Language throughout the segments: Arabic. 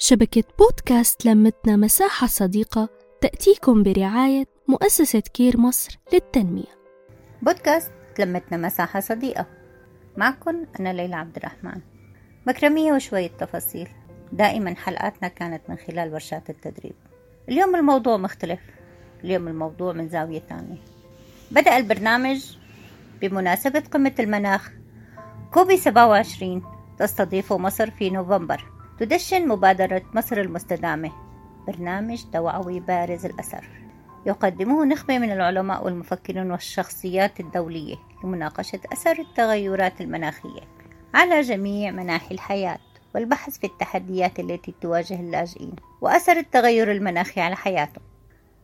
شبكة بودكاست لمتنا مساحة صديقة تأتيكم برعاية مؤسسة كير مصر للتنمية. بودكاست لمتنا مساحة صديقة. معكم أنا ليلى عبد الرحمن. مكرمية وشوية تفاصيل. دائما حلقاتنا كانت من خلال ورشات التدريب. اليوم الموضوع مختلف. اليوم الموضوع من زاوية ثانية بدأ البرنامج بمناسبة قمة المناخ. كوب 27 تستضيفه مصر في نوفمبر. تدشن مبادرة مصر المستدامة. برنامج توعوي بارز الأثر. يقدمه نخبة من العلماء والمفكرين والشخصيات الدولية لمناقشة أثر التغيرات المناخية على جميع مناحي الحياة والبحث في التحديات التي تواجه اللاجئين وأثر التغير المناخي على حياتهم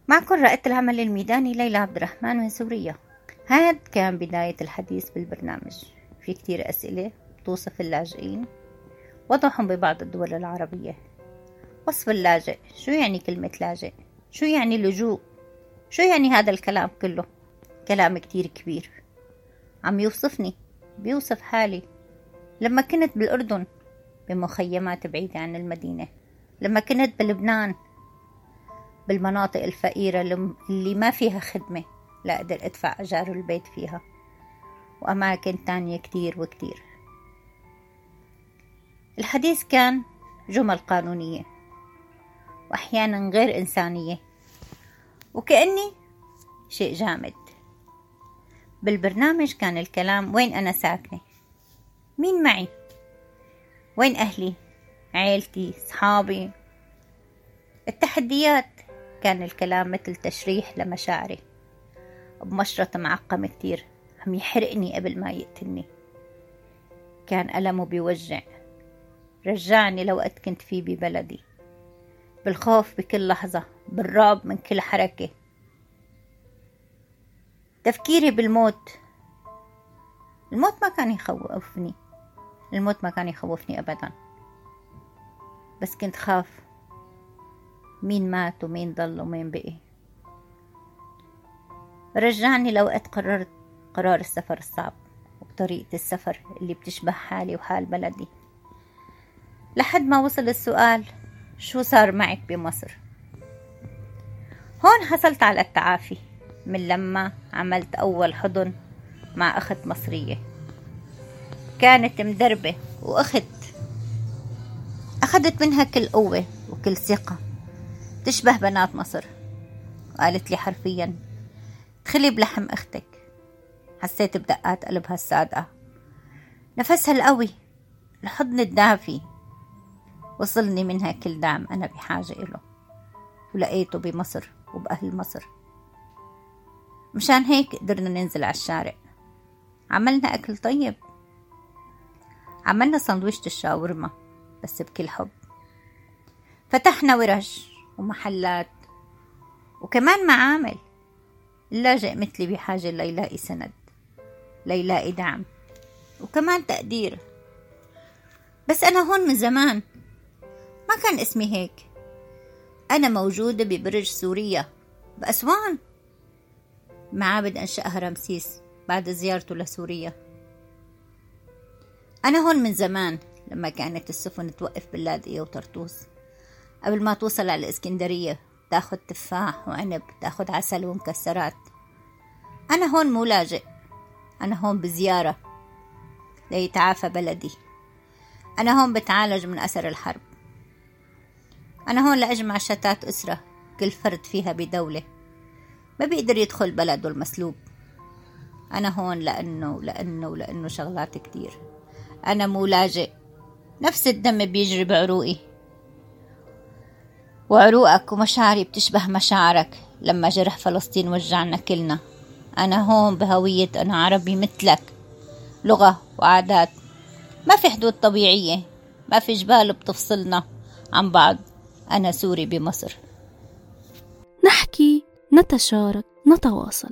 معكم رائدة العمل الميداني ليلى عبد الرحمن من سوريا. هذا كان بداية الحديث بالبرنامج. في كتير أسئلة توصف اللاجئين وضعهم ببعض الدول العربية. وصف اللاجئ شو يعني كلمة لاجئ؟ شو يعني لجوء؟ شو يعني هذا الكلام كله؟ كلام كتير كبير. عم يوصفني بيوصف حالي. لما كنت بالأردن بمخيمات بعيدة عن المدينة. لما كنت بلبنان بالمناطق الفقيرة اللي ما فيها خدمة لا أقدر أدفع أجار البيت فيها. وأماكن تانية كتير وكتير. الحديث كان جمل قانونية وأحيانا غير إنسانية وكأني شيء جامد. بالبرنامج كان الكلام وين أنا ساكنة؟ مين معي؟ وين أهلي؟ عيلتي؟ صحابي؟ التحديات كان الكلام مثل تشريح لمشاعري. بمشرط معقم كتير عم يحرقني قبل ما يقتلني. كان ألمه بيوجع. رجعني لوقت كنت فيه ببلدي. بالخوف بكل لحظة بالرعب من كل حركة. تفكيري بالموت. الموت ما كان يخوفني. الموت ما كان يخوفني أبدا. بس كنت خاف. مين مات ومين ضل ومين بقي. رجعني لوقت قررت قرار السفر الصعب وطريقة السفر اللي بتشبه حالي وحال بلدي. لحد ما وصل السؤال شو صار معك بمصر؟ هون حصلت على التعافي من لما عملت أول حضن مع أخت مصرية. كانت مدربة وأخت. أخذت منها كل قوة وكل ثقة. تشبه بنات مصر. وقالت لي حرفيا ادخلي بلحم أختك. حسيت بدقات قلبها الصادقة نفسها القوي الحضن الدافي. وصلني منها كل دعم أنا بحاجة إله. ولقيته بمصر وبأهل مصر. مشان هيك قدرنا ننزل على الشارع. عملنا أكل طيب. عملنا سندويشة الشاورما بس بكل حب. فتحنا ورش ومحلات وكمان معامل. اللاجئ مثلي بحاجة ليلاقي سند ليلاقي دعم وكمان تقدير. بس أنا هون من زمان. ما كان اسمي هيك. أنا موجودة ببرج سوريا. بأسوان. معابد أنشأها رمسيس بعد زيارته لسوريا. أنا هون من زمان لما كانت السفن توقف باللاذقية وطرطوس. قبل ما توصل على الإسكندرية تاخد تفاح وعنب تاخد عسل ومكسرات. أنا هون مو لاجئ. أنا هون بزيارة. ليتعافى بلدي. أنا هون بتعالج من أثر الحرب. أنا هون لأجمع شتات أسرة كل فرد فيها بدولة. ما بيقدر يدخل بلده المسلوب. أنا هون لأنه لأنه لأنه شغلات كتير. أنا مو لاجئ. نفس الدم بيجري بعروقي. وعروقك ومشاعري بتشبه مشاعرك لما جرح فلسطين وجعنا كلنا. أنا هون بهوية أنا عربي مثلك. لغة وعادات. ما في حدود طبيعية. ما في جبال بتفصلنا عن بعض. أنا سوري بمصر. نحكي نتشارك نتواصل.